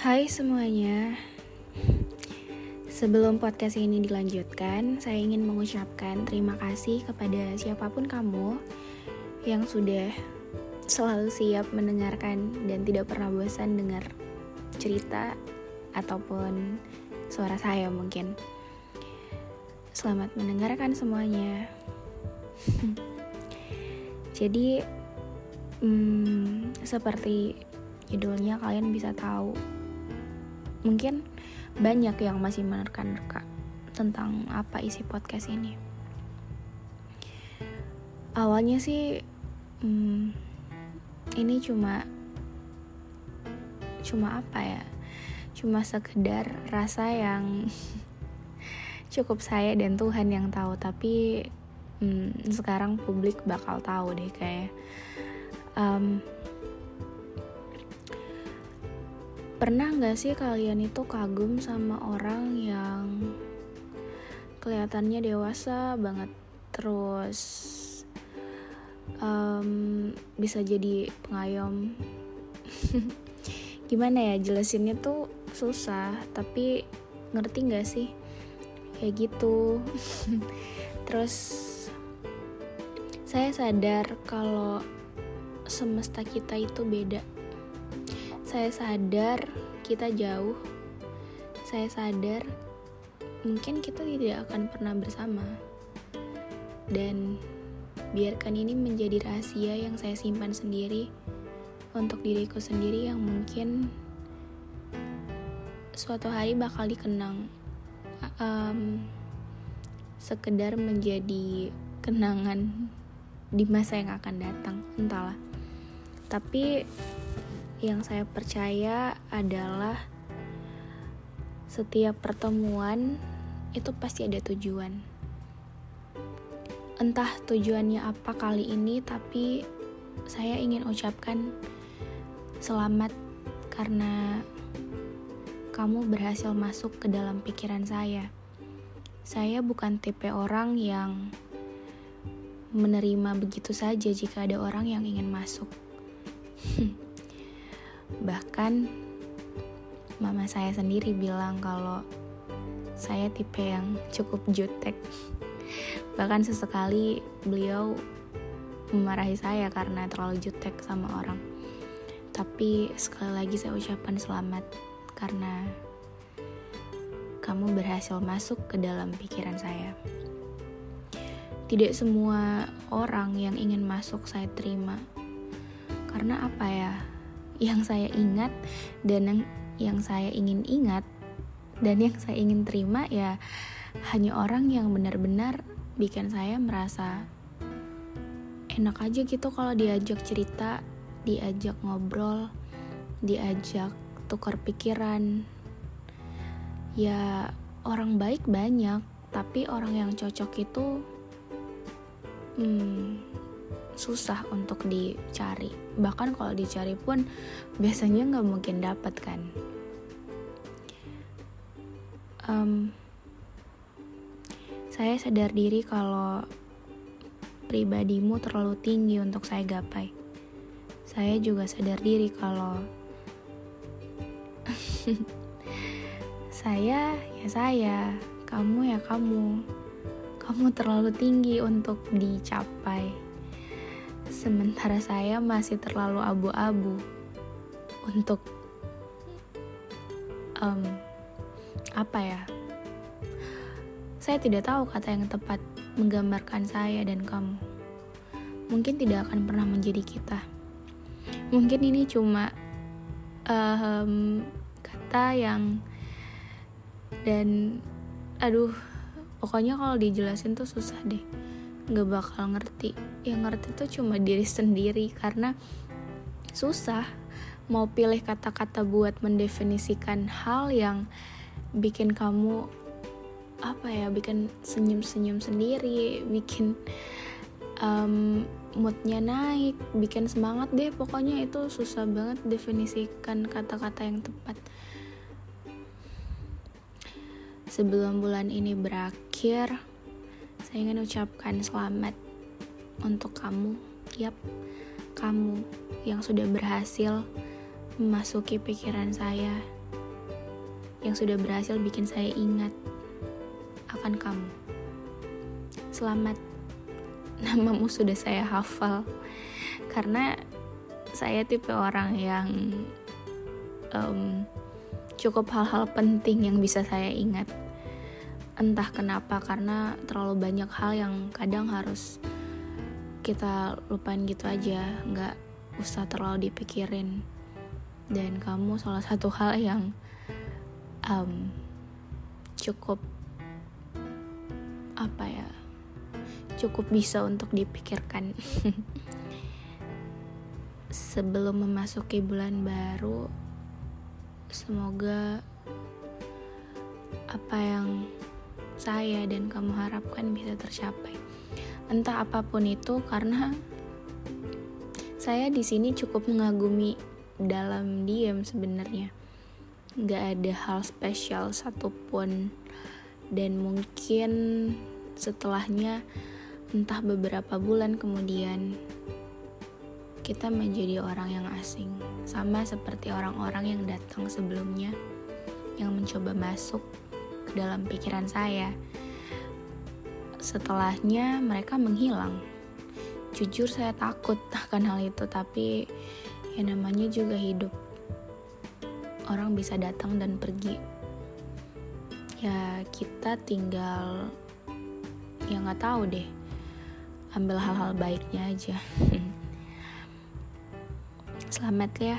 Hai semuanya. Sebelum podcast ini dilanjutkan, saya ingin mengucapkan terima kasih kepada siapa pun kamu yang sudah selalu siap mendengarkan dan tidak pernah bosan dengar cerita ataupun suara saya mungkin. Selamat mendengarkan semuanya. Jadi, hmm, seperti judulnya kalian bisa tahu, mungkin banyak yang masih menerka-nerka tentang apa isi podcast ini. Awalnya sih, hmm, ini cuma cuma apa ya? Cuma sekedar rasa yang cukup saya dan Tuhan yang tahu, tapi hmm, sekarang publik bakal tahu deh kayak. Um, pernah nggak sih kalian itu kagum sama orang yang kelihatannya dewasa banget? Terus um, bisa jadi pengayom. Gimana ya jelasinnya tuh susah tapi ngerti nggak sih? Kayak gitu. Terus saya sadar kalau semesta kita itu beda saya sadar kita jauh. Saya sadar mungkin kita tidak akan pernah bersama. Dan biarkan ini menjadi rahasia yang saya simpan sendiri untuk diriku sendiri yang mungkin suatu hari bakal dikenang. Um, sekedar menjadi kenangan di masa yang akan datang entahlah. Tapi yang saya percaya adalah setiap pertemuan itu pasti ada tujuan. Entah tujuannya apa kali ini tapi saya ingin ucapkan selamat karena kamu berhasil masuk ke dalam pikiran saya. Saya bukan tipe orang yang menerima begitu saja jika ada orang yang ingin masuk bahkan mama saya sendiri bilang kalau saya tipe yang cukup jutek. Bahkan sesekali beliau memarahi saya karena terlalu jutek sama orang. Tapi sekali lagi saya ucapkan selamat karena kamu berhasil masuk ke dalam pikiran saya. Tidak semua orang yang ingin masuk saya terima. Karena apa ya yang saya ingat dan yang, yang saya ingin ingat dan yang saya ingin terima ya hanya orang yang benar-benar bikin saya merasa enak aja gitu kalau diajak cerita, diajak ngobrol, diajak tukar pikiran. Ya orang baik banyak, tapi orang yang cocok itu hmm, susah untuk dicari. Bahkan kalau dicari pun biasanya nggak mungkin dapat kan. Um, saya sadar diri kalau pribadimu terlalu tinggi untuk saya gapai. Saya juga sadar diri kalau saya ya saya, kamu ya kamu. Kamu terlalu tinggi untuk dicapai. Sementara saya masih terlalu abu-abu untuk um, apa ya? Saya tidak tahu kata yang tepat menggambarkan saya dan kamu. Mungkin tidak akan pernah menjadi kita. Mungkin ini cuma um, kata yang dan aduh pokoknya kalau dijelasin tuh susah deh gak bakal ngerti. Yang ngerti tuh cuma diri sendiri karena susah mau pilih kata-kata buat mendefinisikan hal yang bikin kamu apa ya bikin senyum-senyum sendiri bikin um, moodnya naik bikin semangat deh. Pokoknya itu susah banget definisikan kata-kata yang tepat. Sebelum bulan ini berakhir saya ingin ucapkan selamat untuk kamu. Yap kamu yang sudah berhasil memasuki pikiran saya yang sudah berhasil bikin saya ingat akan kamu. Selamat. Namamu sudah saya hafal. Karena saya tipe orang yang um, cukup hal-hal penting yang bisa saya ingat entah kenapa karena terlalu banyak hal yang kadang harus kita lupain gitu aja nggak usah terlalu dipikirin dan kamu salah satu hal yang um, cukup apa ya cukup bisa untuk dipikirkan. Sebelum memasuki bulan baru, semoga apa yang saya dan kamu harapkan bisa tercapai. Entah apa pun itu, karena saya di sini cukup mengagumi dalam diam sebenarnya. Gak ada hal spesial satupun, dan mungkin setelahnya entah beberapa bulan kemudian kita menjadi orang yang asing, sama seperti orang-orang yang datang sebelumnya yang mencoba masuk dalam pikiran saya. Setelahnya mereka menghilang. Jujur saya takut akan hal itu, tapi ya namanya juga hidup. Orang bisa datang dan pergi. Ya kita tinggal ya nggak tahu deh ambil hal-hal baiknya aja selamat ya